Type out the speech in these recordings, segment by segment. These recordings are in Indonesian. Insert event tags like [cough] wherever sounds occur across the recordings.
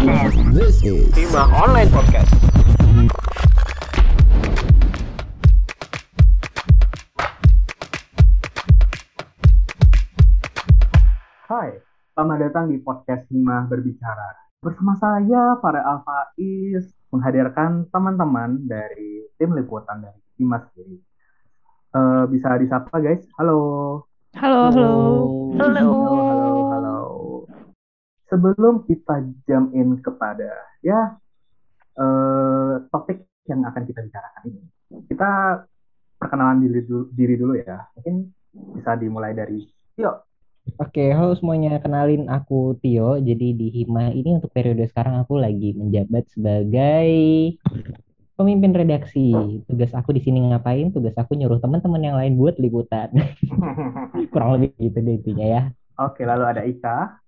This is Hima Online Podcast. Hai, selamat datang di podcast Hima Berbicara. Bersama saya, Farel Alfaiz, menghadirkan teman-teman dari tim liputan dari Hima sendiri. Eh, bisa disapa guys? Halo. Halo, halo. Halo, halo, halo. Sebelum kita jump in kepada ya eh, topik yang akan kita bicarakan ini, kita perkenalan diri dulu, diri dulu ya. Mungkin bisa dimulai dari Tio. Oke, halo semuanya. Kenalin aku Tio. Jadi di Hima ini untuk periode sekarang aku lagi menjabat sebagai pemimpin redaksi. Tugas aku di sini ngapain? Tugas aku nyuruh teman-teman yang lain buat liputan. [laughs] Kurang lebih gitu deh intinya ya. Oke, lalu ada Ika.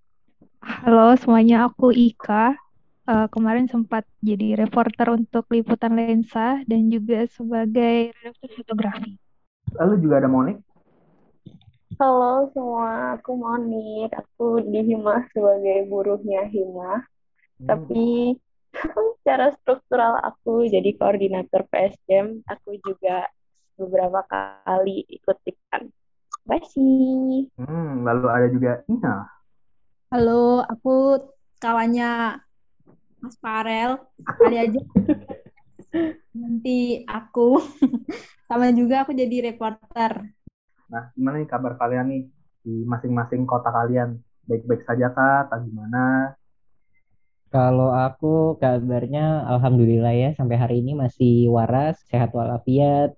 Halo semuanya, aku Ika. Eh, kemarin sempat jadi reporter untuk Liputan Lensa dan juga sebagai redaktur fotografi. Lalu juga ada Monik. Halo semua, aku Monik. Aku di Hima sebagai buruhnya Hima. Tapi [laughs] secara struktural aku jadi koordinator PSDM. Aku juga beberapa kali ikut iklan. Basi. Hmm, lalu ada juga Ina. Halo, aku kawannya Mas Farel. Kali aja [laughs] nanti aku [laughs] sama juga aku jadi reporter. Nah, gimana nih kabar kalian nih di masing-masing kota kalian? Baik-baik saja kah? Atau gimana? Kalau aku kabarnya alhamdulillah ya sampai hari ini masih waras, sehat walafiat.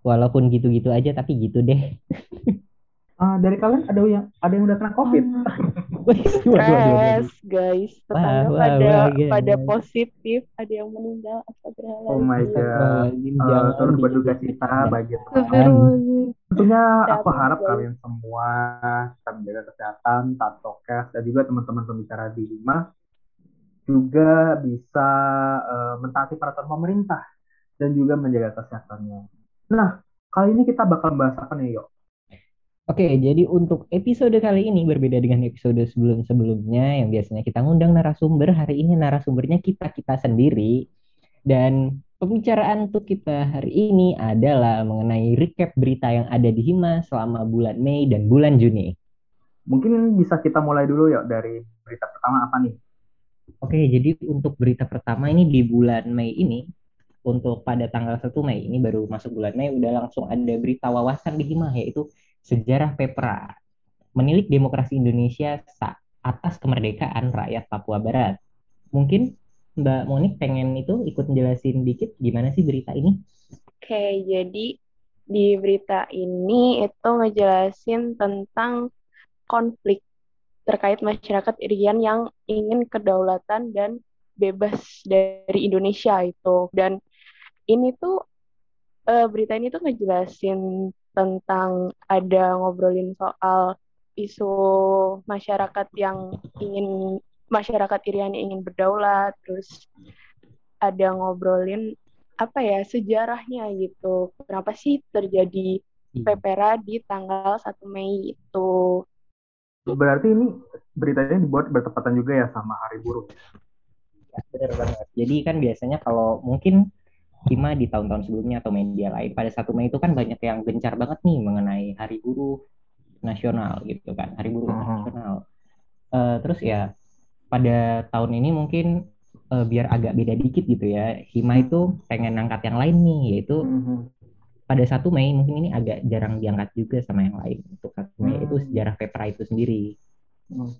Walaupun gitu-gitu aja tapi gitu deh. [laughs] Ah, dari kalian ada yang ada yang udah kena COVID? [laughs] Waduh. Stress, guys. Tetangga wah, pada wah, guys. pada positif, ada yang meninggal. Oh my god. Eh, jangan turut berduka cita bagi teman. Astagfirullahaladzim. Tentunya aku harap guys. kalian semua tetap menjaga kesehatan, taat prokes, dan juga teman-teman pembicara di Lima juga bisa eh, mentaati peraturan pemerintah dan juga menjaga kesehatannya. Nah, kali ini kita bakal bahas apa nih, yuk? Oke, jadi untuk episode kali ini berbeda dengan episode sebelum-sebelumnya yang biasanya kita ngundang narasumber, hari ini narasumbernya kita-kita sendiri. Dan pembicaraan untuk kita hari ini adalah mengenai recap berita yang ada di Hima selama bulan Mei dan bulan Juni. Mungkin bisa kita mulai dulu ya dari berita pertama apa nih? Oke, jadi untuk berita pertama ini di bulan Mei ini, untuk pada tanggal 1 Mei ini baru masuk bulan Mei, udah langsung ada berita wawasan di Hima, yaitu Sejarah Pepra, menilik demokrasi Indonesia sa- atas kemerdekaan rakyat Papua Barat. Mungkin Mbak Monik pengen itu ikut jelasin dikit gimana sih berita ini? Oke, jadi di berita ini itu ngejelasin tentang konflik terkait masyarakat Irian yang ingin kedaulatan dan bebas dari Indonesia itu. Dan ini tuh eh, berita ini tuh ngejelasin tentang ada ngobrolin soal isu masyarakat yang ingin masyarakat Irian yang ingin berdaulat, terus ada ngobrolin apa ya sejarahnya gitu. Kenapa sih terjadi Pepera di tanggal 1 Mei itu? Berarti ini beritanya dibuat bertepatan juga ya sama Hari Buruh. Ya, benar banget. Jadi kan biasanya kalau mungkin Hima di tahun-tahun sebelumnya atau media lain pada 1 Mei itu kan banyak yang gencar banget nih mengenai Hari Buruh Nasional gitu kan, Hari Buruh Mhm. Nasional. Eh, terus ya pada tahun ini mungkin eh, biar agak beda dikit gitu ya, Hima itu pengen angkat yang lain nih, yaitu Mhm. pada 1 Mei mungkin ini agak jarang diangkat juga sama yang lain. Untuk 1 Mei itu Hmm. sejarah Pepra itu sendiri. Hmm.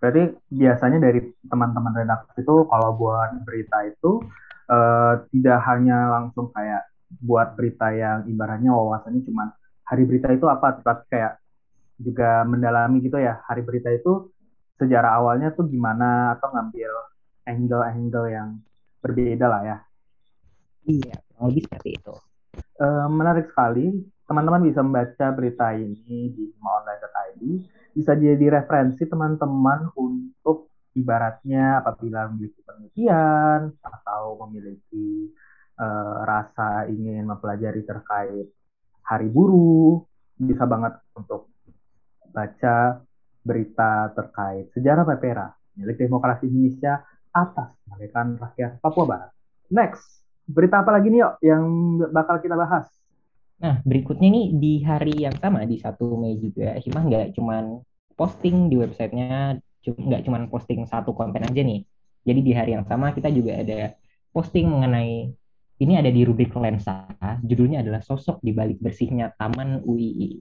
Berarti biasanya dari teman-teman redaksi itu kalau buat berita itu eh, tidak hanya langsung kayak buat berita yang ibaratnya wawasannya cuma hari berita itu apa, tetapi kayak juga mendalami gitu ya. Hari berita itu sejarah awalnya tuh gimana atau ngambil angle-angle yang berbeda lah ya. Iya, lebih seperti itu. Eh, menarik sekali. Teman-teman bisa membaca berita ini di himaonline.id. Bisa jadi referensi teman-teman untuk ibaratnya apabila memiliki penelitian atau memiliki eh, rasa ingin mempelajari terkait hari buruh, bisa banget untuk baca berita terkait sejarah Pepera, milik demokrasi Indonesia atas kemerdekaan rakyat Papua Barat. Next, berita apa lagi nih yuk yang bakal kita bahas? Nah, berikutnya nih di hari yang sama di 1 Mei juga, Himah nggak cuman posting di websitenya, nggak cuman posting satu konten aja nih. Jadi di hari yang sama kita juga ada posting mengenai ini ada di rubrik lensa, judulnya adalah sosok di balik bersihnya Taman UII.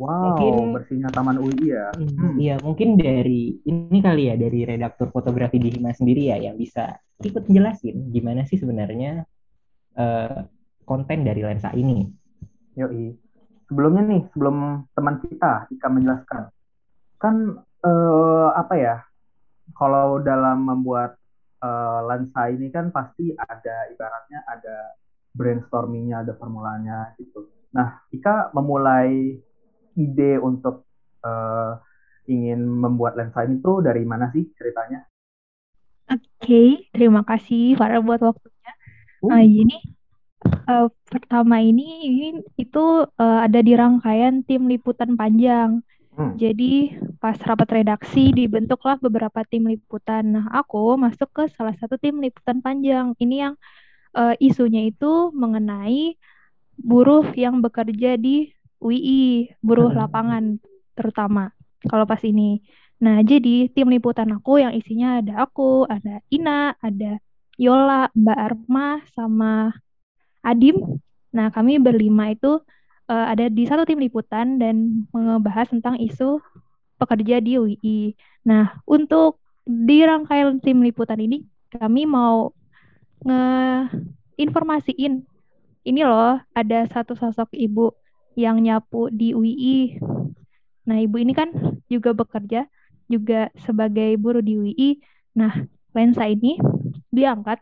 Wow, mungkin, bersihnya Taman UII ya. Hmm. Iya, hmm. mungkin dari ini kali ya dari redaktur fotografi di Hima sendiri ya yang bisa ikut jelasin gimana sih sebenarnya uh, konten dari lensa ini. Yoi. Sebelumnya nih, sebelum teman kita Ika menjelaskan, kan eh, apa ya? Kalau dalam membuat eh, lensa ini kan pasti ada ibaratnya ada brainstormingnya, ada formulanya gitu. Nah, Ika memulai ide untuk eh, ingin membuat lensa ini tuh dari mana sih ceritanya? Oke, okay, terima kasih Farah buat waktunya. Uh. Nah, ini uh, pertama ini, ini itu uh, ada di rangkaian tim liputan panjang. Hmm. Jadi pas rapat redaksi dibentuklah beberapa tim liputan. Nah, aku masuk ke salah satu tim liputan panjang. Ini yang uh, isunya itu mengenai buruh yang bekerja di UI, buruh hmm. lapangan terutama kalau pas ini. Nah, jadi tim liputan aku yang isinya ada aku, ada Ina, ada Yola, Mbak Arma, sama Adim. Nah, kami berlima itu uh, ada di satu tim liputan dan membahas tentang isu pekerja di UI. Nah, untuk di rangkaian tim liputan ini kami mau ngeinformasiin ini loh ada satu sosok ibu yang nyapu di UI. Nah, ibu ini kan juga bekerja juga sebagai buruh di UI. Nah, lensa ini diangkat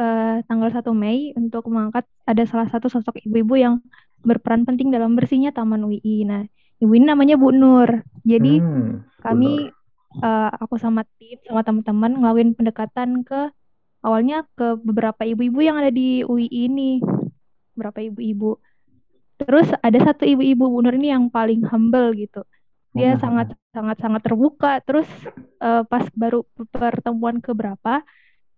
uh, tanggal 1 Mei untuk mengangkat ada salah satu sosok ibu-ibu yang berperan penting dalam bersihnya Taman UI. Nah, ibu ini namanya Bu Nur. Jadi hmm, kami uh, aku sama tim sama teman-teman ngelakuin pendekatan ke awalnya ke beberapa ibu-ibu yang ada di UI ini. Beberapa ibu-ibu. Terus ada satu ibu-ibu Bu Nur ini yang paling humble gitu. Dia hmm. sangat sangat sangat terbuka. Terus uh, pas baru pertemuan ke berapa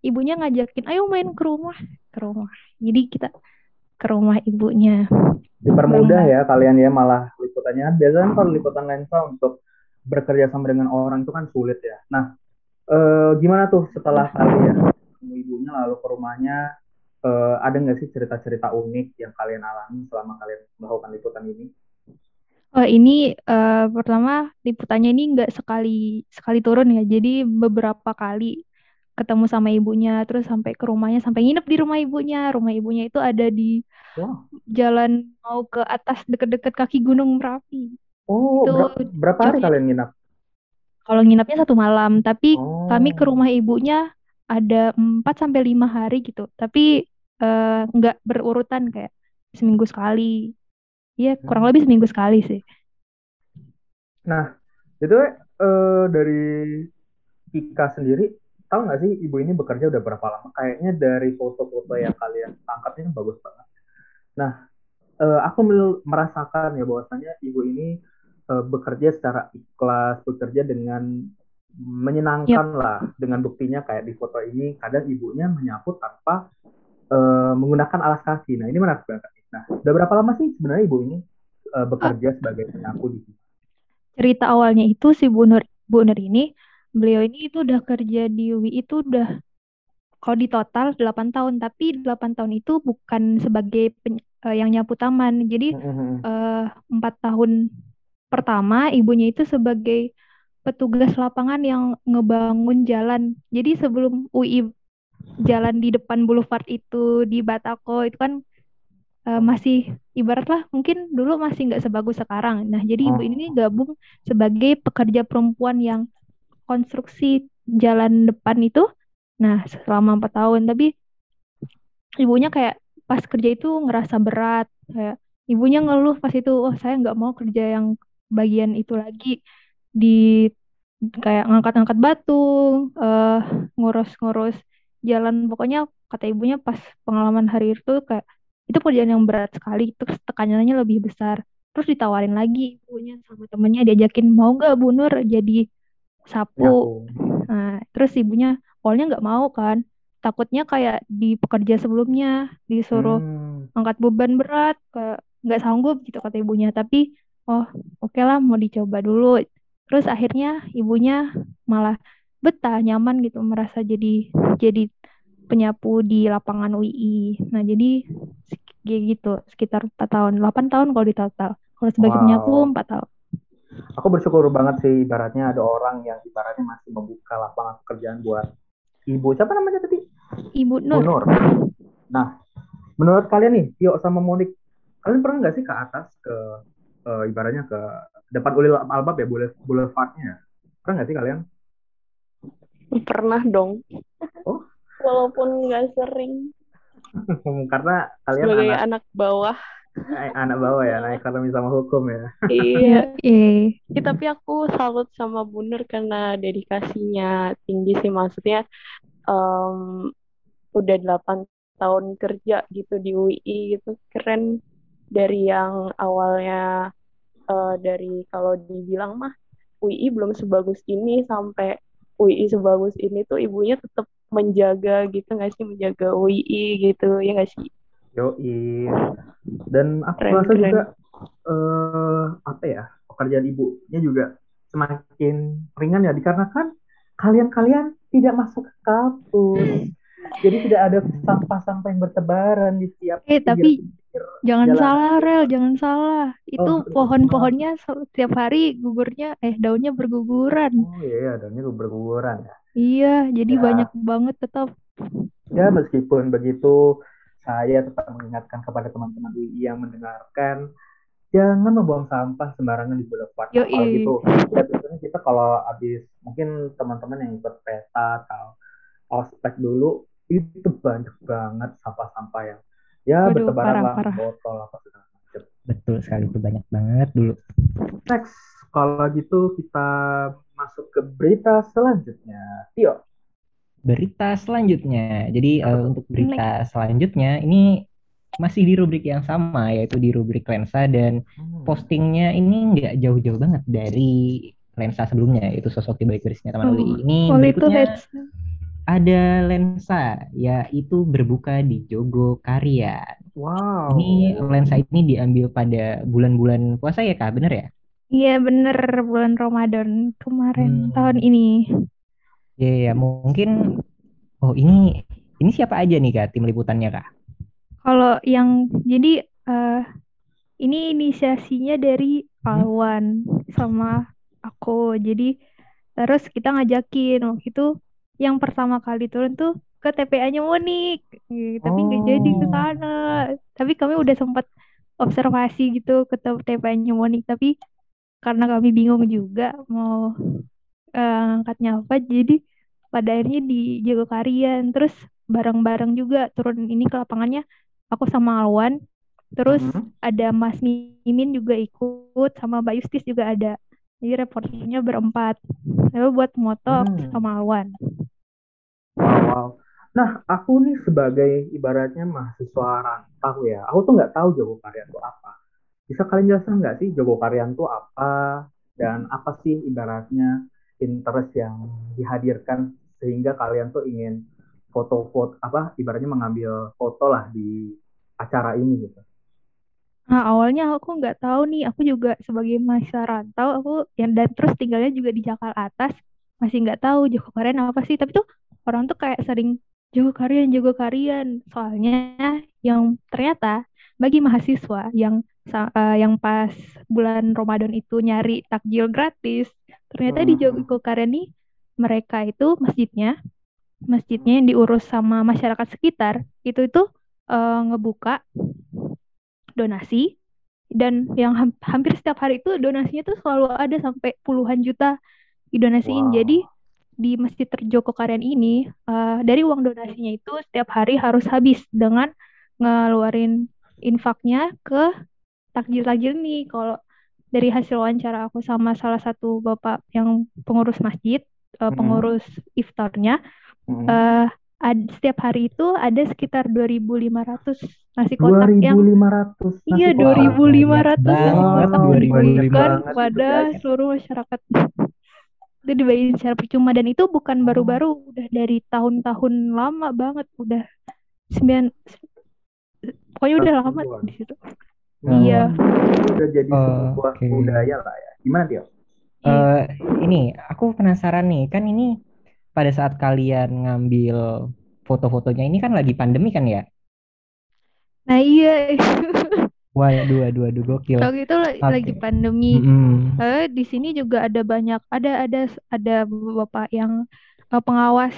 ibunya ngajakin ayo main ke rumah. Ke rumah. Jadi kita ke rumah ibunya. Dipermudah ya kalian ya malah liputannya. Biasanya kalau liputan lensa untuk bekerja sama dengan orang itu kan sulit ya. Nah eh, gimana tuh setelah kalian ibunya lalu ke rumahnya eh, ada nggak sih cerita-cerita unik yang kalian alami selama kalian melakukan liputan ini? Oh, ini uh, pertama liputannya ini nggak sekali sekali turun ya, jadi beberapa kali ketemu sama ibunya terus sampai ke rumahnya sampai nginep di rumah ibunya rumah ibunya itu ada di wow. jalan mau ke atas deket-deket kaki gunung merapi oh itu ber berapa hari kalian nginap kalau nginapnya satu malam tapi oh. kami ke rumah ibunya ada 4 sampai lima hari gitu tapi uh, nggak berurutan kayak seminggu sekali Iya, kurang hmm. lebih seminggu sekali sih. Nah, itu uh, dari Ika sendiri tahu nggak sih ibu ini bekerja udah berapa lama? Kayaknya dari foto-foto yang kalian tangkap ini bagus banget. Nah, uh, aku merasakan ya bahwasanya ibu ini uh, bekerja secara ikhlas, bekerja dengan menyenangkan yep. lah. Dengan buktinya kayak di foto ini, kadang ibunya menyapu tanpa uh, menggunakan alas kaki. Nah, ini menarik banget. Nah, udah berapa lama sih sebenarnya ibu ini uh, bekerja sebagai penyapu di sini? Cerita awalnya itu si Bu Nur, Bu Nur ini beliau ini itu udah kerja di UI itu udah kalau di total 8 tahun tapi 8 tahun itu bukan sebagai pen, uh, yang nyapu taman. Jadi eh, empat uh, tahun pertama ibunya itu sebagai petugas lapangan yang ngebangun jalan. Jadi sebelum UI jalan di depan boulevard itu di Batako itu kan uh, masih ibaratlah mungkin dulu masih nggak sebagus sekarang. Nah jadi ibu ini gabung sebagai pekerja perempuan yang konstruksi jalan depan itu nah selama empat tahun. Tapi ibunya kayak pas kerja itu ngerasa berat kayak ibunya ngeluh pas itu oh saya nggak mau kerja yang bagian itu lagi. Di kayak ngangkat-ngangkat batu uh, ngurus-ngurus jalan. Pokoknya kata ibunya pas pengalaman hari itu kayak itu pekerjaan yang berat sekali terus tekanannya lebih besar. Terus ditawarin lagi ibunya sama temennya diajakin mau nggak Bu Nur jadi sapu. Nah, terus ibunya awalnya nggak mau kan. Takutnya kayak di pekerja sebelumnya disuruh Hmm. angkat beban berat nggak sanggup gitu kata ibunya. Tapi oh oke lah mau dicoba dulu. Terus akhirnya ibunya malah betah nyaman gitu merasa jadi jadi penyapu di lapangan UI nah jadi kayak gitu sekitar 4 tahun 8 tahun kalau di total. Kalau sebagai penyapu Wow. 4 tahun Aku bersyukur banget sih ibaratnya ada orang yang ibaratnya masih membuka lapangan pekerjaan buat ibu. Siapa namanya tadi? Ibu Bu Nur Nur. Nah, menurut kalian nih, Tio sama Monik, kalian pernah nggak sih ke atas ke eh, ibaratnya ke depan Ulil Albab ya, boule- boulevardnya? Pernah nggak sih kalian? Pernah dong. Oh. Walaupun nggak sering. [laughs] Karena kalian Sebagai anak anak bawah. Eh, anak bawah ya, anak ekonomi sama hukum ya. Iya. iya Ya, tapi aku salut sama Bu Nur karena dedikasinya tinggi sih. Maksudnya em, udah 8 tahun kerja gitu di UI gitu. Keren. Dari yang awalnya eh, dari kalau dibilang mah UI belum sebagus ini sampai UI sebagus ini tuh ibunya tetap menjaga gitu nggak sih? Menjaga UI gitu ya nggak sih Yoi. Dan aku Keren, rasa keren. juga eh apa ya pekerjaan ibunya juga semakin ringan ya dikarenakan kalian-kalian tidak masuk ke kampus. Jadi tidak ada sampah-sampah yang bertebaran di setiap eh tapi pinggir-pinggir jangan jalan. salah Rel jangan salah itu Oh, pohon-pohonnya setiap hari gugurnya eh daunnya berguguran Oh iya, dan ini berguguran ya. iya jadi Ya. banyak banget tetap Ya meskipun begitu, saya tetap mengingatkan kepada teman-teman UI yang mendengarkan, jangan membuang sampah sembarangan di boulevard. Yoi. Kalau gitu, ya biasanya kita kalau habis mungkin teman-teman yang ikut peta atau ospek dulu, itu banyak banget sampah-sampah yang ya Waduh, bertebaran parah, lah, parah. botol apa segala macam. Betul sekali itu banyak banget dulu. Next, kalau gitu kita masuk ke berita selanjutnya. Tio, Berita selanjutnya. Jadi tuh? untuk berita selanjutnya ini masih di rubrik yang sama yaitu di rubrik lensa dan Hmm. postingnya ini nggak jauh-jauh banget dari lensa sebelumnya yaitu sosok baik bersihnya teman Oh, Uli. Ini Kalau itu berikutnya ada lensa yaitu berbuka di Jogokarian. Wow. Ini lensa ini diambil pada bulan-bulan puasa ya kak, bener ya? Iya bener bulan Ramadan kemarin Hmm. tahun ini. Ya, ya, mungkin. Oh ini ini siapa aja nih kak tim liputannya kak? Kalau yang jadi eh, ini inisiasinya dari Hmm. Alwan sama aku. Jadi terus kita ngajakin waktu itu yang pertama kali turun tuh ke TPA-nya Monik, Eh, tapi nggak jadi ke Oh. sana. Tapi kami udah sempat observasi gitu ke TPA-nya Monik, tapi karena kami bingung juga mau eh, ngangkatnya apa, jadi pada akhirnya di Jogokarian terus bareng-bareng juga turun ini ke lapangannya aku sama Alwan terus Mhm. ada Mas Mimin juga ikut sama Mbak Yustis juga ada jadi reporternya berempat lalu buat moto Hmm. sama Alwan Wow, wow. Nah, aku nih sebagai ibaratnya mahasiswa rantau ya, aku tuh nggak tahu Jogokarian itu apa. Bisa kalian jelaskan nggak sih Jogokarian itu apa dan apa sih ibaratnya interest yang dihadirkan sehingga kalian tuh ingin foto-foto apa ibaratnya mengambil foto lah di acara ini gitu. Nah, awalnya aku nggak tahu nih, aku juga sebagai mahasiswa rantau, aku yang dan terus tinggalnya juga di Jakarta Atas, masih nggak tahu Jogokarian apa sih. Tapi tuh orang tuh kayak sering Jogokarian, Jogokarian. Soalnya yang ternyata bagi mahasiswa yang eh, yang pas bulan Ramadan itu nyari takjil gratis, ternyata di Hmm. Jogokarian nih mereka itu masjidnya, masjidnya yang diurus sama masyarakat sekitar, itu itu eh, ngebuka donasi dan yang ham- hampir setiap hari itu donasinya tuh selalu ada sampai puluhan juta didonasiin. Wow. Jadi di Masjid Terjoko Karian ini eh, dari uang donasinya itu setiap hari harus habis dengan ngeluarin infaknya ke takjil-takjil nih. Kalau dari hasil wawancara aku sama salah satu bapak yang pengurus masjid, Mhm. pengurus iftarnya, Hmm. eh, ad- setiap hari itu ada sekitar 2.500 nasi kotak yang 2.500 nasi Iya, kotak. 2.500 nasi Banget, kotak 2.500 dibagikan banget gitu kepada ya. seluruh masyarakat. itu dibayarin secara percuma dan itu bukan baru-baru udah dari tahun-tahun lama banget udah sembilan pokoknya udah lama di situ iya itu udah jadi Oh, sebuah oke. budaya lah ya. Gimana Tio? Eh, ini aku penasaran nih, kan ini pada saat kalian ngambil foto-fotonya ini kan lagi pandemi kan ya? nah iya Waduh, waduh, waduh, gokil. waktu itu Oke. lagi pandemi Mm-mm. Eh, di sini juga ada banyak ada ada ada bapak yang eh, pengawas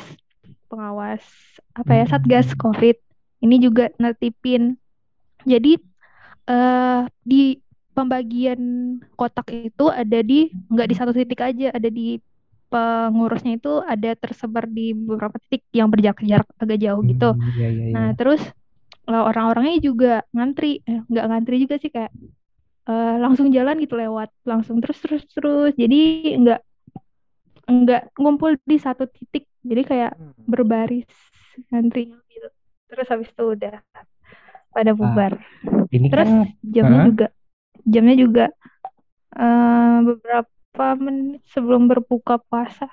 pengawas apa ya satgas Hmm. COVID ini juga nertipin jadi eh di pembagian kotak itu ada di nggak di satu titik aja ada di pengurusnya itu ada tersebar di beberapa titik yang berjarak-jarak agak jauh gitu Hmm, iya, iya, Nah, iya. terus eh, orang-orangnya juga ngantri, eh, nggak ngantri juga sih kayak eh, langsung jalan gitu lewat, langsung terus terus terus. Jadi nggak nggak ngumpul di satu titik, jadi kayak berbaris ngantri gitu. Terus habis itu udah pada bubar. Ini Terus kan, jamnya Hah? juga jamnya juga eh, beberapa menit sebelum berbuka puasa.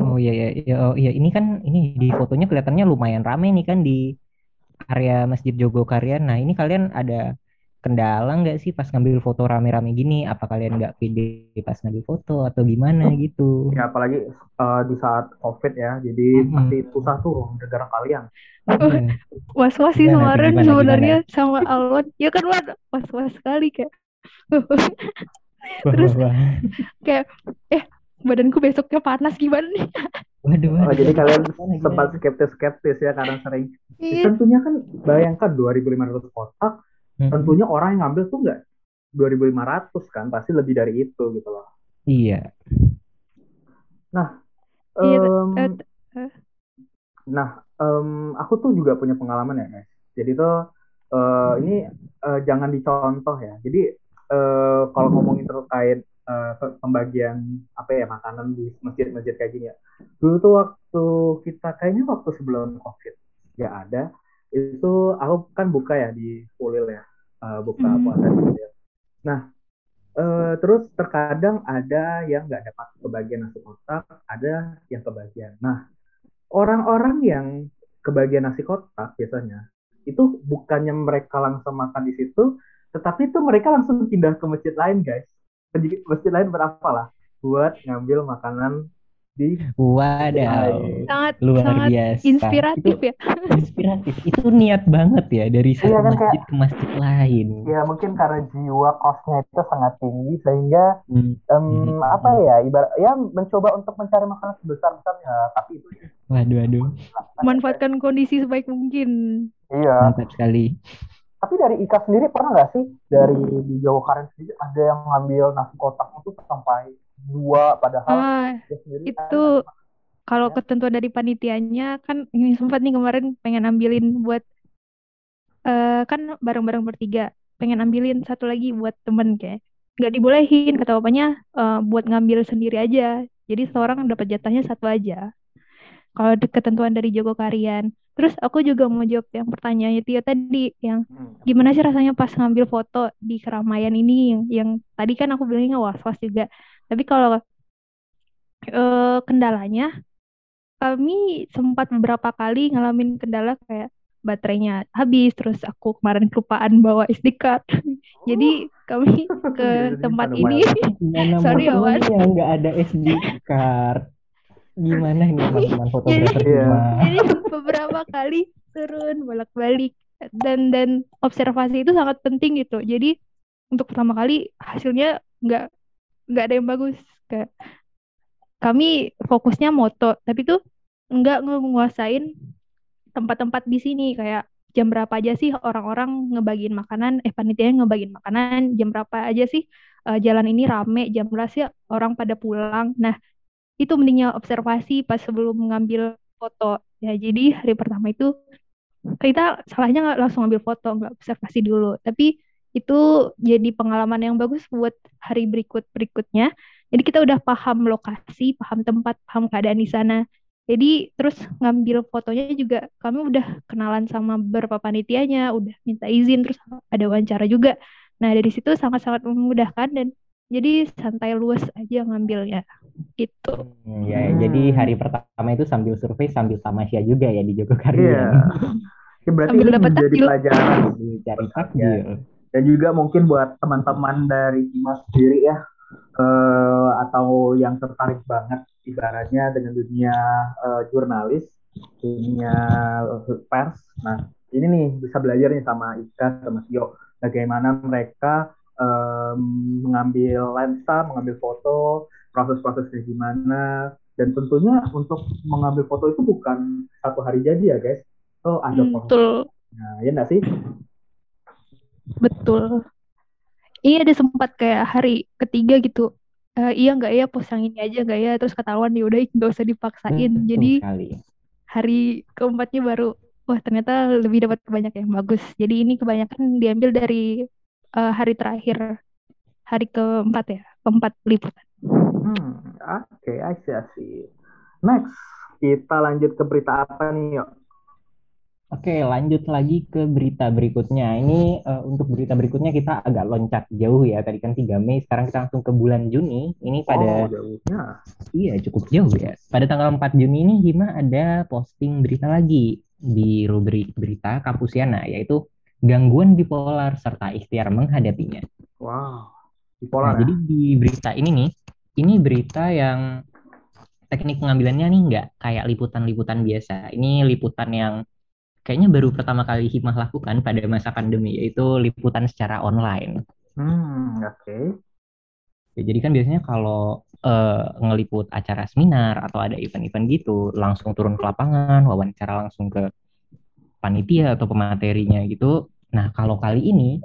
oh iya, iya, iya, oh iya, ini kan, ini di fotonya kelihatannya lumayan rame nih kan di area Masjid Jogokarian. Nah, ini kalian ada kendala nggak sih pas ngambil foto rame-rame gini? Apa kalian nggak pede pas ngambil foto atau gimana gitu? Ya apalagi eh, di saat COVID ya, jadi Mm-mm. pasti susah tuh negara kalian. Iya. [laughs] Was-was sih Gimana kemarin gimana, sebenarnya sama Alwan. Ya kan Wan, was-was sekali kayak. Terus wah, wah. kayak eh badanku besoknya panas gimana nih? Waduh, Oh, waduh. jadi kalian sempat gimana? skeptis-skeptis ya karena sering. Iya. Tentunya kan bayangkan 2.500 kotak, Mm-mm. tentunya orang yang ngambil tuh nggak 2.500 kan, pasti lebih dari itu gitu loh. Iya. Iya, Em, eh, eh. Nah, em, aku tuh juga punya pengalaman ya, guys. Jadi tuh eh, ini eh, jangan dicontoh ya. Jadi eh, kalau ngomongin terkait pe- pembagian apa ya makanan di masjid-masjid kayak gini ya. Dulu tuh waktu kita kayaknya waktu sebelum COVID nggak ada, itu aku kan buka ya di Ulil ya, eh, buka Mhm. puasa di Ulil. Nah, eh, terus terkadang ada yang nggak dapat kebagian nasi kotak, ada yang kebagian. Nah, orang-orang yang kebagian nasi kotak biasanya itu bukannya mereka langsung makan di situ, tetapi itu mereka langsung pindah ke masjid lain, guys. Masjid lain berapa lah buat ngambil makanan di Wadaw. sangat Luar sangat biasa. inspiratif Itu ya. inspiratif. Itu niat banget ya dari satu Iya kan, kayak- masjid ke masjid lain. ya mungkin karena jiwa kosnya itu sangat tinggi sehingga Hmm. em, Mhm. apa ya ibarat ya mencoba untuk mencari makanan sebesar besarnya tapi itu Waduh, waduh. Manfaatkan kondisi sebaik mungkin. iya Mantap sekali. Tapi dari Ika sendiri pernah nggak sih dari di Jawa Karen sendiri ada yang ngambil nasi kotak itu sampai dua padahal Ah, dia sendiri itu kalau Ya. ketentuan dari panitianya kan ini [laughs] sempat nih kemarin pengen ambilin buat eh kan bareng-bareng bertiga pengen ambilin satu lagi buat temen kayak nggak dibolehin kata bapaknya eh, buat ngambil sendiri aja. Jadi seorang dapat jatahnya satu aja. Kalau ketentuan dari Jogokarian terus aku juga mau jawab yang pertanyaannya Tio tadi yang Hmm. gimana sih rasanya pas ngambil foto di keramaian ini? Yang, yang tadi kan aku bilangnya was-was juga tapi kalau eh, kendalanya kami sempat beberapa kali ngalamin kendala kayak baterainya habis terus aku kemarin kelupaan bawa SD card [laughs] jadi kami [laughs] ke Jadi tempat ini Mana [laughs] Sorry, ya, Wan. nggak ada SD card. Gimana ini teman-teman fotografer Iya. rumah? jadi beberapa kali turun bolak-balik dan dan observasi itu sangat penting gitu jadi untuk pertama kali hasilnya nggak nggak ada yang bagus kayak kami fokusnya moto tapi tuh nggak nguasain tempat-tempat di sini kayak jam berapa aja sih orang-orang ngebagiin makanan eh panitia ngebagiin makanan jam berapa aja sih eh, jalan ini rame jam berapa sih orang pada pulang. Nah itu mendingnya observasi pas sebelum mengambil foto. Ya jadi hari pertama itu kita salahnya nggak langsung ambil foto nggak observasi dulu. Tapi itu jadi pengalaman yang bagus buat hari berikut berikutnya jadi kita udah paham lokasi paham tempat paham keadaan di sana jadi terus ngambil fotonya juga kami udah kenalan sama beberapa panitianya udah minta izin terus ada wawancara juga nah dari situ sangat-sangat memudahkan dan jadi santai luas aja ngambilnya itu Hmm, ya, jadi Hmm. hari pertama itu sambil survei sambil tamasya juga ya di Jogokarian. Iya. [laughs] Ya, berarti Sambil ini dapat menjadi takjil. pelajaran Sambil cari takjil. Dan juga mungkin buat teman-teman dari Hima sendiri ya eh, atau yang tertarik banget ibaratnya dengan dunia eh, jurnalis, dunia pers. Nah, ini nih bisa belajar nih sama Ika sama Tio bagaimana mereka em, mengambil lensa, mengambil foto, proses-proses kayak gimana dan tentunya untuk mengambil foto itu bukan satu hari jadi ya guys. Oh, ada Hmm, proses. betul Nah, ya nggak sih? Betul iya ada sempat kayak hari ketiga gitu Eh, iya nggak ya pos yang ini aja nggak ya terus ketahuan ya udah nggak usah dipaksain Betul jadi sekali. hari keempatnya baru wah ternyata lebih dapat banyak yang bagus jadi ini kebanyakan diambil dari eh, hari terakhir hari keempat ya keempat liputan Hmm, oke, I see, I see. Next, kita lanjut ke berita apa nih, yuk? Oke, lanjut lagi ke berita berikutnya. Ini eh, untuk berita berikutnya kita agak loncat jauh ya. Tadi kan 3 Mei, sekarang kita langsung ke bulan Juni. Ini pada Oh, jauhnya. Iya, cukup jauh ya. Pada tanggal 4 Juni ini Hima ada posting berita lagi di rubrik berita Kampusiana, yaitu gangguan bipolar serta ikhtiar menghadapinya. Wow, Nah, bipolar ya? jadi di berita ini nih, ini berita yang teknik pengambilannya nih nggak kayak liputan-liputan biasa. Ini liputan yang kayaknya baru pertama kali Himah lakukan pada masa pandemi, yaitu liputan secara online. Hmm, oke. Ya, jadi kan biasanya kalau eh, ngeliput acara seminar atau ada event-event gitu, langsung turun ke lapangan, wawancara langsung ke panitia atau pematerinya gitu. Nah, kalau kali ini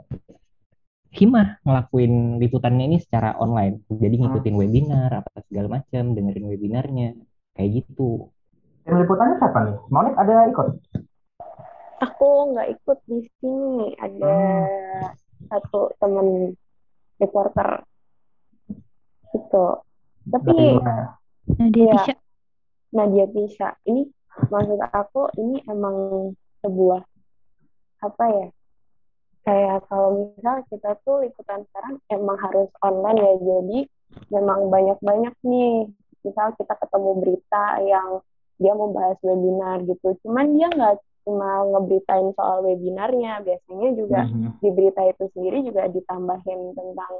Himah ngelakuin liputannya ini secara online. Jadi ngikutin webinar apa segala macam, dengerin webinarnya kayak gitu. Tim liputannya siapa nih? Monik ada ikut? Aku nggak ikut di sini. Ada satu temen reporter itu. Tapi mana ya? dia bisa Nadia bisa. Ini maksud aku ini emang sebuah apa ya? Kayak kalau misal kita tuh liputan sekarang emang harus online ya. Jadi memang banyak-banyak nih. Misal kita ketemu berita yang dia membahas webinar gitu. Cuman dia nggak cuma ngeberitain soal webinarnya. Biasanya juga Mhm. di berita itu sendiri juga ditambahin tentang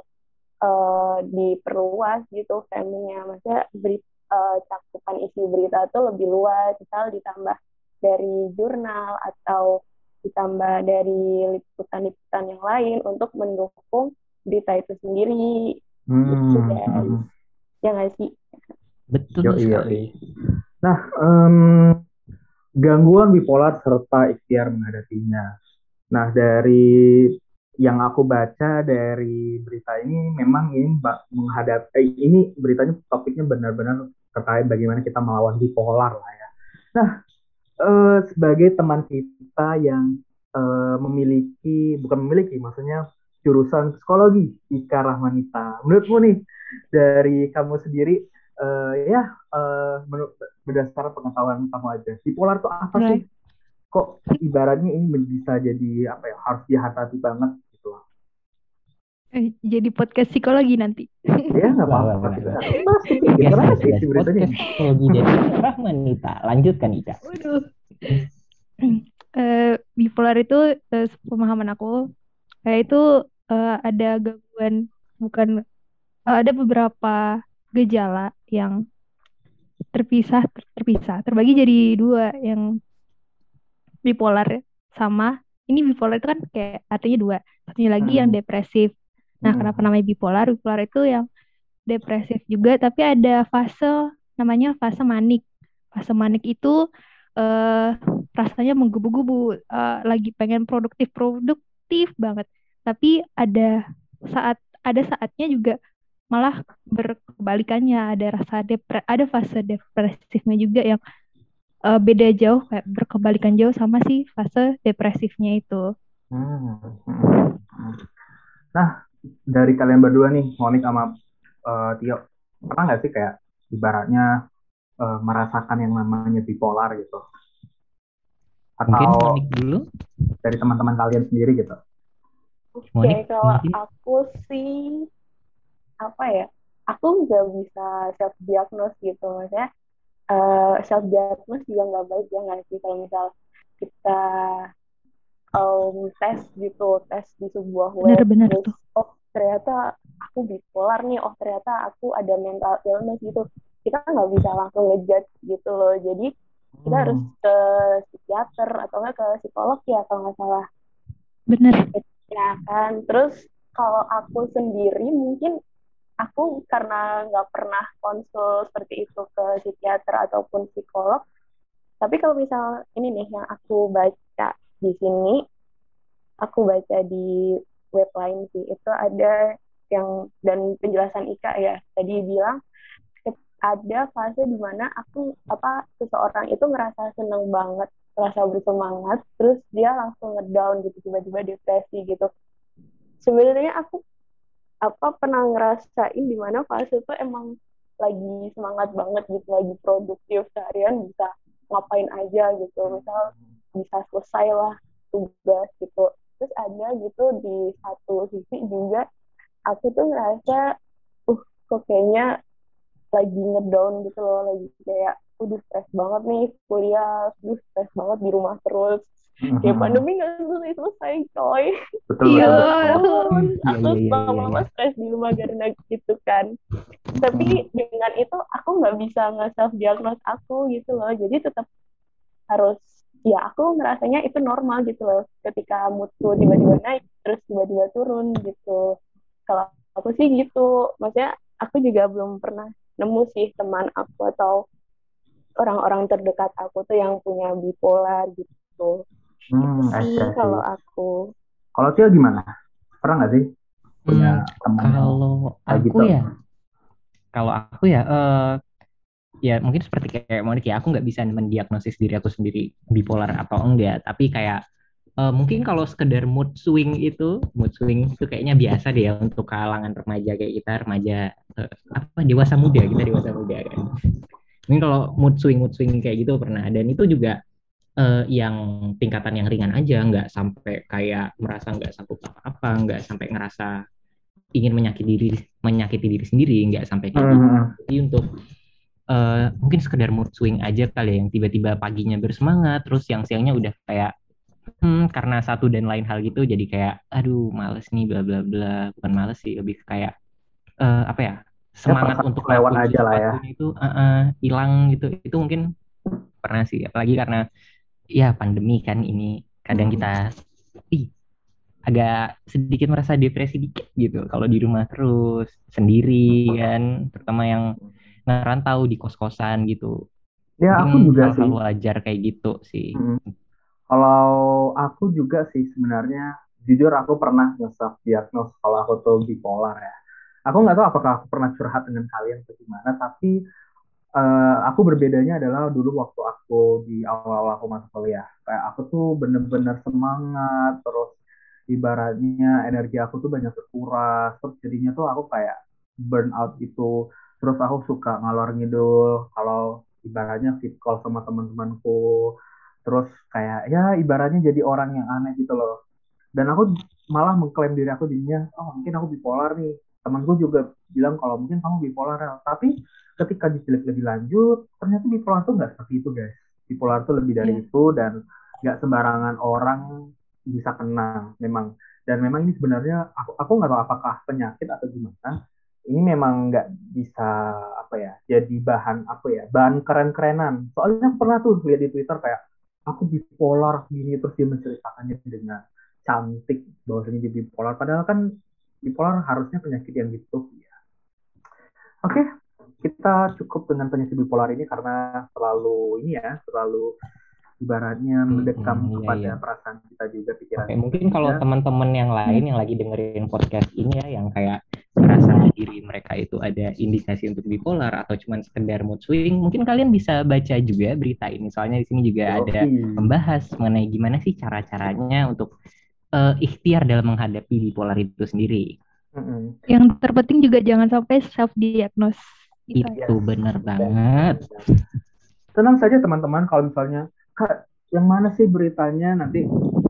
eh, diperluas gitu framingnya maksudnya beri, eh, cakupan isi berita itu lebih luas misal ditambah dari jurnal atau ditambah dari liputan-liputan yang lain untuk mendukung berita itu sendiri gitu Hmm, guys mhm. ya nggak sih Betul Yoi, sekali. yoi. Nah, em, gangguan bipolar serta ikhtiar menghadapinya. Nah, dari yang aku baca dari berita ini memang ini menghadap eh, ini beritanya topiknya benar-benar terkait bagaimana kita melawan bipolar lah ya. Nah, eh, sebagai teman kita yang eh, memiliki bukan memiliki maksudnya jurusan psikologi Ika Rahmanita. Menurutmu nih dari kamu sendiri eh, ya eh, menurut berdasarkan pengetahuan kamu aja bipolar itu apa sih? Right. Kok ibaratnya ini bisa jadi apa ya harus dihadapi banget gitu loh. eh, jadi podcast psikologi nanti [laughs] Ya nggak apa-apa. gitu. Podcast psikologi dari Rahmanita. Lanjutkan Ika. Waduh. Eh, bipolar itu eh, pemahaman aku kayak itu eh, ada gangguan bukan eh, ada beberapa gejala yang terpisah ter- terpisah terbagi jadi dua yang bipolar sama ini bipolar itu kan kayak artinya dua satunya lagi yang Hmm. depresif nah Hmm. kenapa namanya bipolar bipolar itu yang depresif juga tapi ada fase namanya fase manik fase manik itu eh rasanya menggebu-gebu eh, lagi pengen produktif produktif banget tapi ada saat ada saatnya juga malah berkebalikannya ada rasa depre ada fase depresifnya juga yang eh, beda jauh kayak berkebalikan jauh sama si fase depresifnya itu Hmm. Hmm. Hmm. Nah, dari kalian berdua nih, Monik sama eh, Tio, pernah nggak sih kayak ibaratnya eh, merasakan yang namanya bipolar gitu? Mungkin Atau Monik dulu. dari teman-teman kalian sendiri gitu? Oke, Monik, kalau mungkin. aku sih apa ya aku nggak bisa self diagnose gitu maksudnya uh, self diagnose juga nggak baik ya nggak sih kalau misal kita um, tes gitu tes di sebuah web terus tuh. oh ternyata aku bipolar nih oh ternyata aku ada mental illness gitu kita nggak bisa langsung ngejudge gitu loh jadi kita harus Hmm. ke psikiater atau enggak ke psikolog ya kalau nggak salah Bener. ya kan terus kalau aku sendiri mungkin aku karena nggak pernah konsul seperti itu ke psikiater ataupun psikolog. Tapi kalau misal ini nih yang aku baca di sini aku baca di web lain sih itu ada yang dan penjelasan Ika ya tadi bilang ada fase di mana aku apa seseorang itu ngerasa seneng banget ngerasa bersemangat terus dia langsung ngedown gitu tiba-tiba depresi gitu. Sebenarnya aku apa pernah ngerasain di mana fase itu emang lagi semangat banget gitu lagi produktif seharian bisa ngapain aja gitu. Misal bisa selesai lah tugas gitu. Terus ada gitu di satu sisi juga aku tuh ngerasa uh kok kayaknya lagi ngedown gitu loh lagi kayak udah stres banget nih kuliah udah stres banget di rumah terus kayak Mhm. pandemi nggak selesai selesai coy. Betul, Iya. ampun. Iya, aku iya, iya, lama-lama iya. stres di rumah karena gitu kan. Tapi dengan itu aku nggak bisa nge self diagnose aku gitu loh. Jadi tetap harus ya aku ngerasanya itu normal gitu loh. Ketika moodku tiba-tiba naik terus tiba-tiba turun gitu. Kalau aku sih gitu. Maksudnya aku juga belum pernah nemu sih teman aku atau orang-orang terdekat aku tuh yang punya bipolar gitu Hmm, itu I sih kalau aku Kalau Cio gimana? Pernah nggak sih punya Hmm, teman yang kalau kayak aku gitu? ya, kalau aku ya, eh ya mungkin seperti kayak Monik ya, aku nggak bisa mendiagnosis diri aku sendiri bipolar atau enggak, tapi kayak eh, mungkin kalau sekedar mood swing itu, mood swing itu kayaknya biasa deh ya untuk kalangan remaja kayak kita, remaja eh, apa dewasa muda, kita dewasa muda kan. Mungkin kalau mood swing mood swing kayak gitu pernah, dan itu juga eh, yang tingkatan yang ringan aja, nggak sampai kayak merasa nggak sanggup apa-apa, nggak sampai ngerasa ingin menyakiti diri menyakiti diri sendiri nggak sampai kayak gitu. Hmm, jadi untuk eh, mungkin sekedar mood swing aja kali ya yang tiba-tiba paginya bersemangat terus siang-siangnya udah kayak hmm, karena satu dan lain hal gitu jadi kayak aduh males nih bla bla bla. Bukan males sih lebih kayak eh, apa ya semangat perasaan untuk ngelakuin aja lah ya. itu eh, eh, hilang gitu. Itu mungkin pernah sih apalagi karena ya pandemi kan ini kadang Hmm. kita ih agak sedikit merasa depresi dikit gitu kalau di rumah terus sendiri kan terutama yang ngerantau di kos-kosan gitu Ya aku mungkin juga sih. wajar kayak gitu sih Hmm. Kalau aku juga sih sebenarnya jujur aku pernah nge-self diagnose kalau aku tuh bipolar ya. Aku nggak tahu apakah aku pernah curhat dengan kalian atau gimana, tapi eh, aku berbedanya adalah dulu waktu aku di awal-awal aku masuk kuliah. Kayak aku tuh bener-bener semangat, terus ibaratnya energi aku tuh banyak terkuras, terus jadinya tuh aku kayak burn out gitu. Terus aku suka ngalor ngidul kalau ibaratnya fit call sama teman-temanku. Terus kayak ya ibaratnya jadi orang yang aneh gitu loh. Dan aku malah mengklaim diri aku jadinya, oh mungkin aku bipolar nih. Temanku juga bilang kalau mungkin kamu bipolar. Rel." Tapi ketika diteliti lebih lanjut, ternyata bipolar tuh nggak seperti itu guys. Bipolar tuh lebih dari Iya. itu dan nggak sembarangan orang bisa kena memang. Dan memang ini sebenarnya aku aku nggak tahu apakah penyakit atau gimana. Ini memang nggak bisa apa ya jadi bahan apa ya bahan keren-kerenan. Soalnya aku pernah tuh lihat di Twitter kayak aku bipolar gini terus dia menceritakannya dengan cantik bahwasanya dia bipolar. Padahal kan bipolar harusnya penyakit yang gitu ya. Oke, kita cukup dengan penyakit bipolar ini karena terlalu ini ya, terlalu ibaratnya Hmm, mendekam hmm, iya, kepada iya. perasaan kita juga pikiran Oke, kita mungkin kalau teman-teman yang lain yang lagi dengerin podcast ini ya, yang kayak merasa diri mereka itu ada indikasi untuk bipolar atau cuman sekedar mood swing, mungkin kalian bisa baca juga berita ini. Soalnya di sini juga ada membahas mengenai gimana sih cara-caranya untuk eh, ikhtiar dalam menghadapi bipolar itu sendiri. Mm-mm. Yang terpenting juga jangan sampai self diagnose. Gitu. Itu benar banget. Tenang saja teman-teman kalau misalnya Kak, yang mana sih beritanya nanti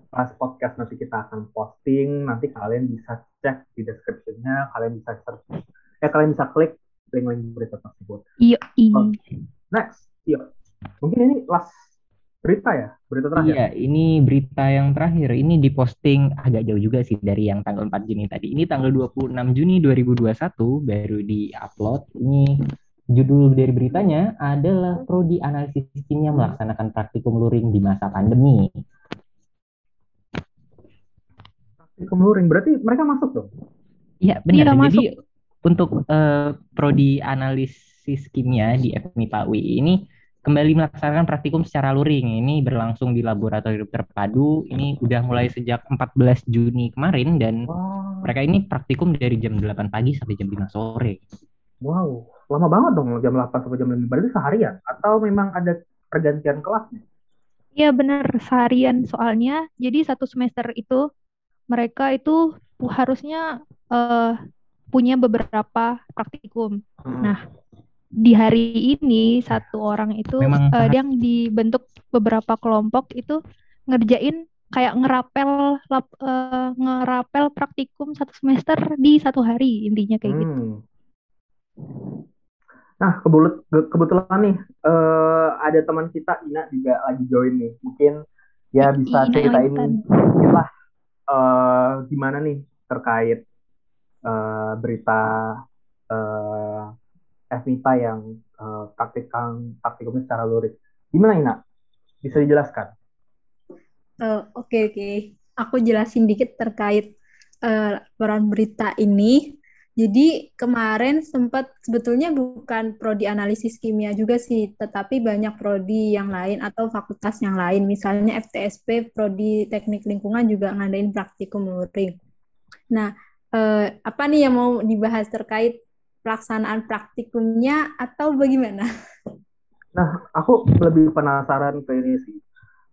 pas podcast nanti kita akan posting, nanti kalian bisa cek di description-nya, kalian bisa search ya kalian bisa klik link-link berita tersebut. Iya, iya. Oh. Next, yuk. Mungkin ini last berita ya, berita terakhir. Iya, ini berita yang terakhir. Ini diposting agak jauh juga sih dari yang tanggal 4 Juni tadi. Ini tanggal 26 Juni 2021 baru di-upload. Ini judul dari beritanya adalah Prodi Analisis Kimia melaksanakan praktikum luring di masa pandemi. Praktikum luring, berarti mereka masuk dong? Iya, benar. Iya, Jadi untuk eh, Prodi Analisis Kimia di FMIPA UI ini kembali melaksanakan praktikum secara luring. Ini berlangsung di laboratorium terpadu. Ini udah mulai sejak 14 Juni kemarin dan Wow, mereka ini praktikum dari jam 8 pagi sampai jam 5 sore. wow. Lama banget dong jam 8 sampai jam 5. Berarti seharian? Atau memang ada pergantian kelasnya? Iya benar seharian soalnya. Jadi satu semester itu mereka itu harusnya eh, punya beberapa praktikum. Hmm. Nah, di hari ini satu orang itu Memang eh, sangat- yang dibentuk beberapa kelompok itu ngerjain kayak ngerapel lap- eh, ngerapel praktikum satu semester di satu hari intinya kayak gitu. Hmm. Nah, kebelut- ke- kebetulan nih eh, ada teman kita Ina juga lagi join nih. Mungkin ya bisa Ina ceritain lah eh, gimana nih terkait eh, berita eh, FMIPA yang eh, praktikan praktikumnya secara luring. Gimana Ina? Bisa dijelaskan? Eh, Oke, oke. Aku jelasin dikit terkait laporan berita ini. Jadi kemarin sempat sebetulnya bukan prodi analisis kimia juga sih, tetapi banyak prodi yang lain atau fakultas yang lain. Misalnya FTSP, prodi teknik lingkungan juga ngadain praktikum luring. Nah, eh, apa nih yang mau dibahas terkait pelaksanaan praktikumnya atau bagaimana? Nah, aku lebih penasaran ke ini sih.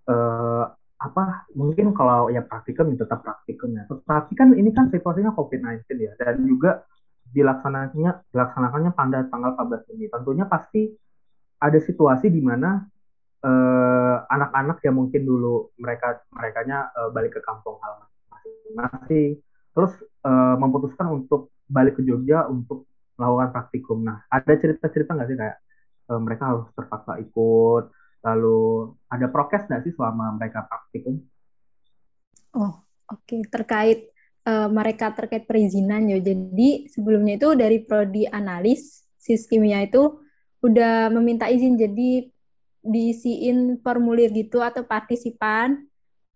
Eh, apa mungkin kalau ya praktikum tetap praktikum ya. Tapi kan ini kan situasinya COVID-19 ya dan juga dilaksanakannya dilaksanakannya pada tanggal 14 Juni. Tentunya pasti ada situasi di mana eh, anak-anak yang mungkin dulu mereka merekanya eh, balik ke kampung halaman masing-masing terus eh, memutuskan untuk balik ke Jogja untuk melakukan praktikum. Nah, ada cerita-cerita nggak sih kayak eh, mereka harus terpaksa ikut lalu ada prokes nggak sih selama mereka praktikum? Oh, oke. Terkait eh, mereka terkait perizinan ya. Jadi sebelumnya itu dari prodi analis sis kimia itu udah meminta izin. Jadi diisiin formulir gitu atau partisipan.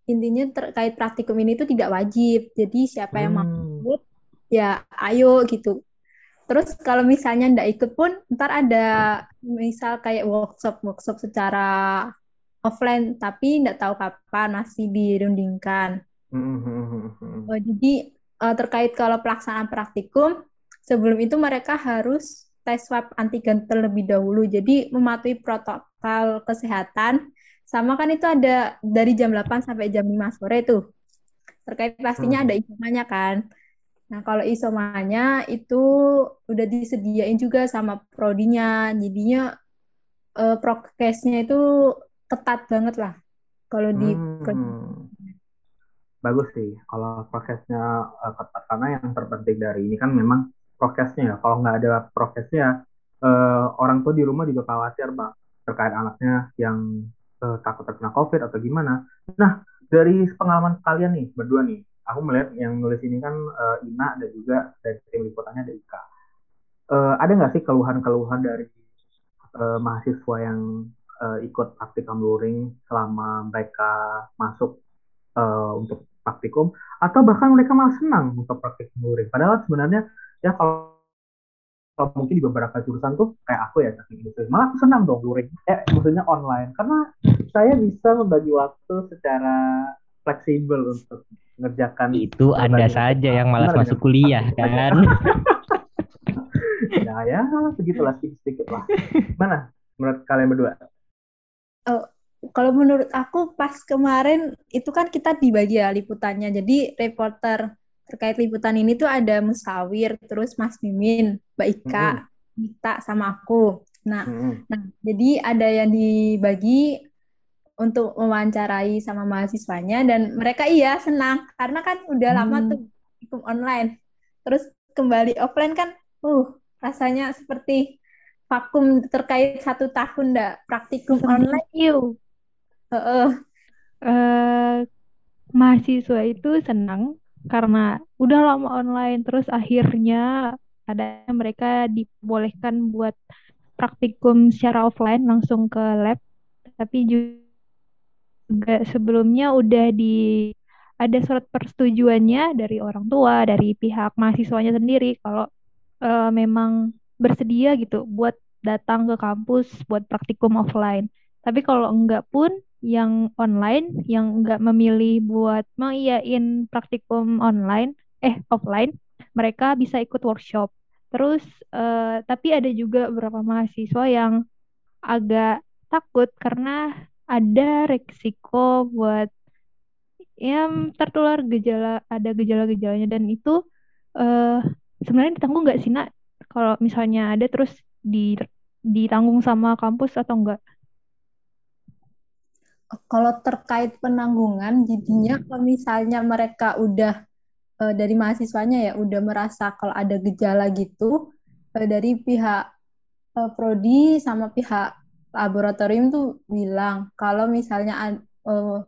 Intinya terkait praktikum ini itu tidak wajib. Jadi siapa yang mau Hmm. ikut ya ayo gitu. Terus kalau misalnya ndak ikut pun ntar ada misal kayak workshop workshop secara offline tapi ndak tahu kapan masih dirundingkan. Hmm, hmm, hmm, hmm. Oh, jadi eh, terkait kalau pelaksanaan praktikum, sebelum itu mereka harus tes swab antigen terlebih dahulu. Jadi mematuhi protokol kesehatan. Sama kan itu ada dari jam 8 sampai jam 5 sore tuh. Terkait pastinya Hmm. ada isomanya kan. Nah, kalau isomanya itu udah disediain juga sama prodinya. Jadinya eh, prokesnya itu ketat banget lah. Kalau di. Hmm. Bagus sih kalau prokesnya eh, ketat karena yang terpenting dari ini kan memang prokesnya ya. Kalau nggak ada prokesnya, eh, orang tua di rumah juga khawatir Pak terkait anaknya yang eh, takut terkena COVID atau gimana. Nah, dari pengalaman kalian nih berdua nih, aku melihat yang nulis ini kan eh, Ina dan juga dari tim liputannya ada Ika. Eh, ada nggak sih keluhan-keluhan dari eh, mahasiswa yang eh, ikut praktikum luring selama mereka masuk eh, untuk praktikum atau bahkan mereka malah senang untuk praktikum luring. Padahal sebenarnya ya kalau, kalau mungkin di beberapa jurusan tuh kayak aku ya teknik industri malah aku senang dong luring. Eh maksudnya online karena saya bisa membagi waktu secara fleksibel untuk mengerjakan Itu Anda saja yang malas Gimana masuk dengan kuliah kan. [laughs] ya ya segitulah sedikit-sedikit lah. Mana menurut kalian berdua? Kalau menurut aku pas kemarin itu kan kita dibagi ya liputannya. Jadi reporter terkait liputan ini tuh ada Musawir, terus Mas Mimin, Mbak Ika, Mita sama aku. Nah, Hmm. nah jadi ada yang dibagi untuk mewawancarai sama mahasiswanya dan mereka iya senang karena kan udah lama Hmm. tuh ikut online. Terus kembali offline kan, uh rasanya seperti vakum terkait satu tahun dah praktikum online. Yuk. Heeh. Eh, mahasiswa itu senang karena udah lama online terus akhirnya ada mereka dibolehkan buat praktikum secara offline langsung ke lab tapi juga sebelumnya udah di ada surat persetujuannya dari orang tua dari pihak mahasiswanya sendiri. Kalau eh, memang bersedia gitu buat datang ke kampus buat praktikum offline. Tapi kalau enggak pun yang online yang enggak memilih buat mengiyain praktikum online eh offline mereka bisa ikut workshop. Terus eh, tapi ada juga beberapa mahasiswa yang agak takut karena ada resiko buat ya tertular gejala ada gejala-gejalanya dan itu eh sebenarnya ditanggung nggak sih nak kalau misalnya ada terus di ditanggung sama kampus atau enggak? Kalau terkait penanggungan, jadinya kalau misalnya mereka udah eh, dari mahasiswanya ya udah merasa kalau ada gejala gitu eh, dari pihak eh, prodi sama pihak laboratorium tuh bilang kalau misalnya eh,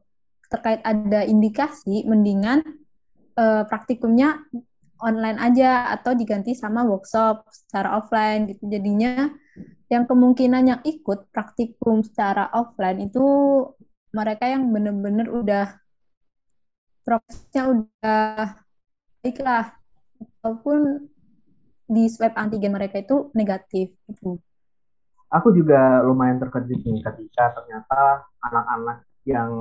terkait ada indikasi mendingan eh, praktikumnya online aja atau diganti sama workshop secara offline gitu. Jadinya yang kemungkinan yang ikut praktikum secara offline itu mereka yang benar-benar udah prosesnya udah baik lah ataupun di swab antigen mereka itu negatif gitu. Aku juga lumayan terkejut nih ketika ternyata anak-anak yang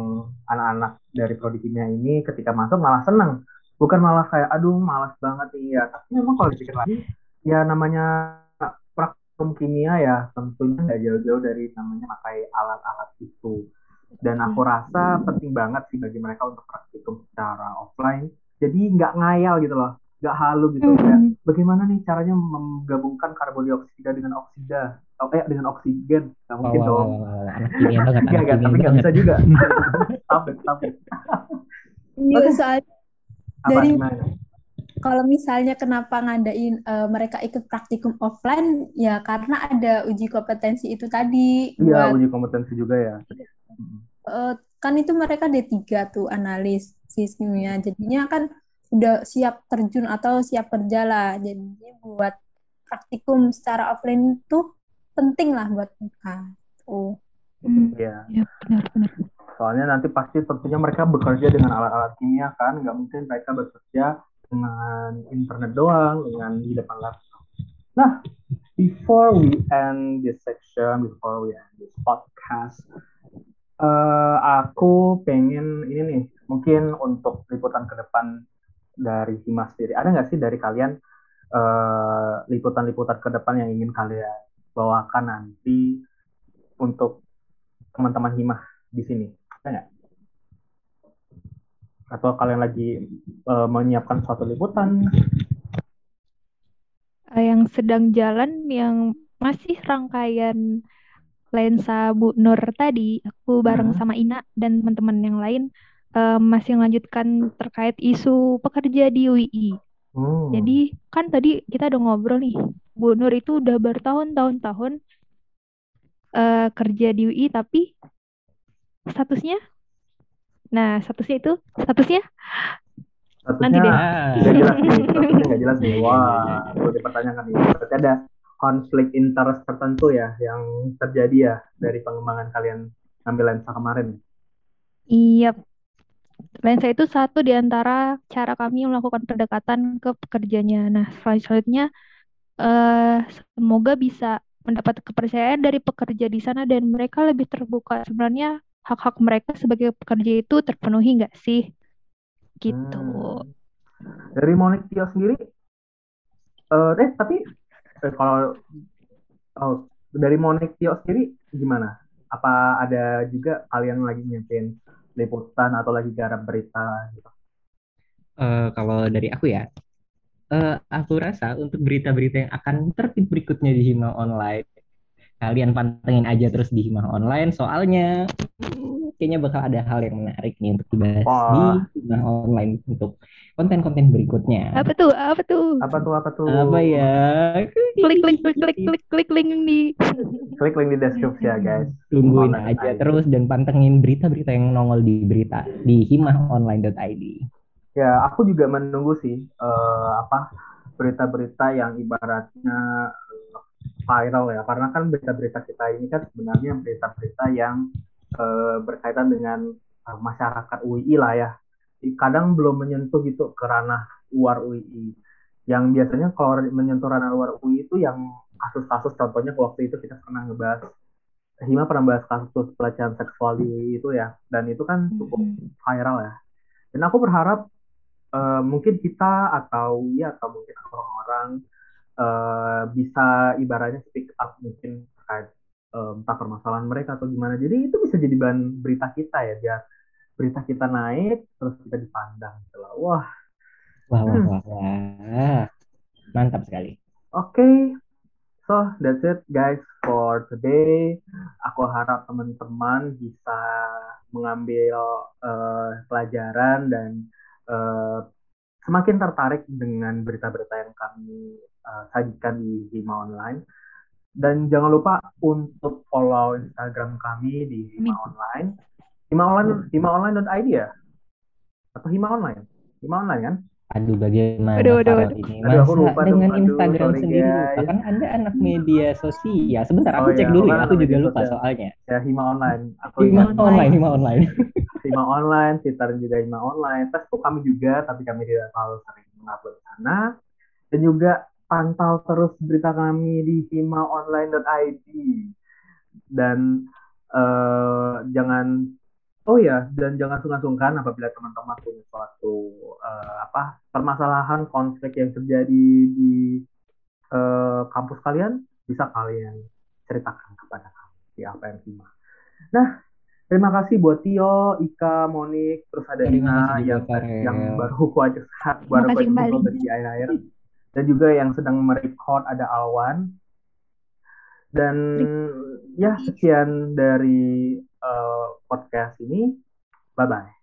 anak-anak dari prodi kimia ini ketika masuk malah seneng. Bukan malah kayak aduh malas banget nih ya. Tapi memang kalau dipikir lagi ya namanya praktikum kimia ya tentunya nggak jauh-jauh dari namanya pakai alat-alat itu. Dan aku rasa penting banget sih bagi mereka untuk praktikum secara offline. Jadi nggak ngayal gitu loh nggak halu gitu Mhm. kayak bagaimana nih caranya menggabungkan karbon dioksida dengan oksida oh, eh dengan oksigen nggak mungkin wah, dong anak enggak, kimia tapi nggak banget. bisa juga. [laughs] Tapi, tapi. Iya, soalnya Apa Dari- gimana? kalau misalnya kenapa ngadain eh, mereka ikut praktikum offline ya karena ada uji kompetensi itu tadi Iya, buat uji kompetensi juga ya. eh, kan itu mereka D3 tuh analis kimia jadinya kan udah siap terjun atau siap kerja lah jadi buat praktikum secara offline itu penting lah buat mereka tuh Hmm, Iya. ya benar-benar. Soalnya nanti pasti tentunya mereka bekerja dengan alat-alat kimia kan, nggak mungkin mereka bekerja dengan internet doang, dengan di depan laptop. Nah, before we end this section, before we end this podcast, eh, aku pengen ini nih, mungkin untuk liputan ke depan dari Hima sendiri, ada nggak sih dari kalian eh, liputan-liputan ke depan yang ingin kalian bawakan nanti untuk teman-teman Himah di sini? Ada nggak? Atau kalian lagi eh, menyiapkan suatu liputan? Eh, yang sedang jalan yang masih rangkaian lensa Bu Nur tadi, aku bareng Hmm. sama Ina dan teman-teman yang lain eh, masih melanjutkan terkait isu pekerja di UI. Hmm. Jadi kan tadi kita udah ngobrol nih, Bu Nur itu udah bertahun-tahun tahun eh, kerja di UI tapi statusnya, nah statusnya itu statusnya nanti statusnya deh. Ah, nggak jelas nih. Wah, perlu dipertanyakan nih. Berarti ada konflik interest tertentu ya yang terjadi ya dari pengembangan kalian ngambil lensa kemarin. Iya, lensa itu satu di antara cara kami melakukan pendekatan ke pekerjanya. Nah, selanjutnya eh, semoga bisa mendapat kepercayaan dari pekerja di sana dan mereka lebih terbuka. Sebenarnya hak-hak mereka sebagai pekerja itu terpenuhi nggak sih? Gitu. Hmm. Dari Monik Tio sendiri, eh eh tapi eh, kalau oh, dari Monik Tio sendiri gimana? Apa ada juga kalian lagi nyiapin liputan atau lagi garap berita gitu? eh, kalau dari aku ya, eh, aku rasa untuk berita-berita yang akan terbit berikutnya di Hima Online, kalian pantengin aja terus di Himah Online soalnya kayaknya bakal ada hal yang menarik nih untuk dibahas Wah. di Himah Online untuk konten-konten berikutnya. Apa tuh? Apa tuh? Apa tuh apa tuh? Apa ya? Klik klik klik klik klik klik link di Klik link di deskripsi ya guys. Tungguin Online aja ID. terus dan pantengin berita-berita yang nongol di berita di himahonline.id. Ya, aku juga menunggu sih eh, apa berita-berita yang ibaratnya viral ya, karena kan berita-berita kita ini kan sebenarnya berita-berita yang eh, berkaitan dengan eh, masyarakat UI lah ya. Kadang belum menyentuh gitu ke ranah luar UI. Yang biasanya kalau menyentuh ranah luar UI itu yang kasus-kasus contohnya waktu itu kita pernah ngebahas Hima pernah bahas kasus pelecehan seksual di UI itu ya, dan itu kan cukup viral ya. Dan aku berharap eh, mungkin kita atau ya atau mungkin orang-orang eh, bisa ibaratnya speak up mungkin terkait eh, entah permasalahan mereka atau gimana. Jadi itu bisa jadi bahan berita kita ya, biar berita kita naik terus kita dipandang gitu loh. Wah, Wah, wah, Hmm. wah, wah. Mantap sekali. oke. So that's it guys for today. Aku harap teman-teman bisa mengambil eh, pelajaran dan eh, semakin tertarik dengan berita-berita yang kami eh, sajikan di Hima Online. Dan jangan lupa untuk follow Instagram kami di Hima Online. Hima Online, himaonline.id ya? Atau Hima Online? Hima Online kan? Aduh, bagaimana Aduh, aduh, aduh. ini? Aduh, aku lupa dengan Aduh, Instagram sorry, sendiri lupa? guys. Kan Anda anak media sosial. Sebentar, aku Oh cek iya, dulu ya. Aku juga media lupa sosial? soalnya. Ya Hima Online. Aku Hima ingat. online, Hima online. [laughs] Hima Online, Twitter juga Hima Online, Facebook kami juga, tapi kami tidak terlalu sering mengupload sana. Dan juga pantau terus berita kami di himaonline.id. Dan eh, jangan, oh ya, dan jangan sungkan-sungkan apabila teman-teman punya suatu eh, apa permasalahan konflik yang terjadi di eh, kampus kalian, bisa kalian ceritakan kepada kami di APM Hima. Nah, Terima kasih buat Tio, Ika, Monik, terus ada Ina yang yang baru [laughs] aku aja baru aku di akhir-akhir. Dan juga yang sedang merecord ada Alwan. Dan ya sekian dari eh, podcast ini. Bye bye.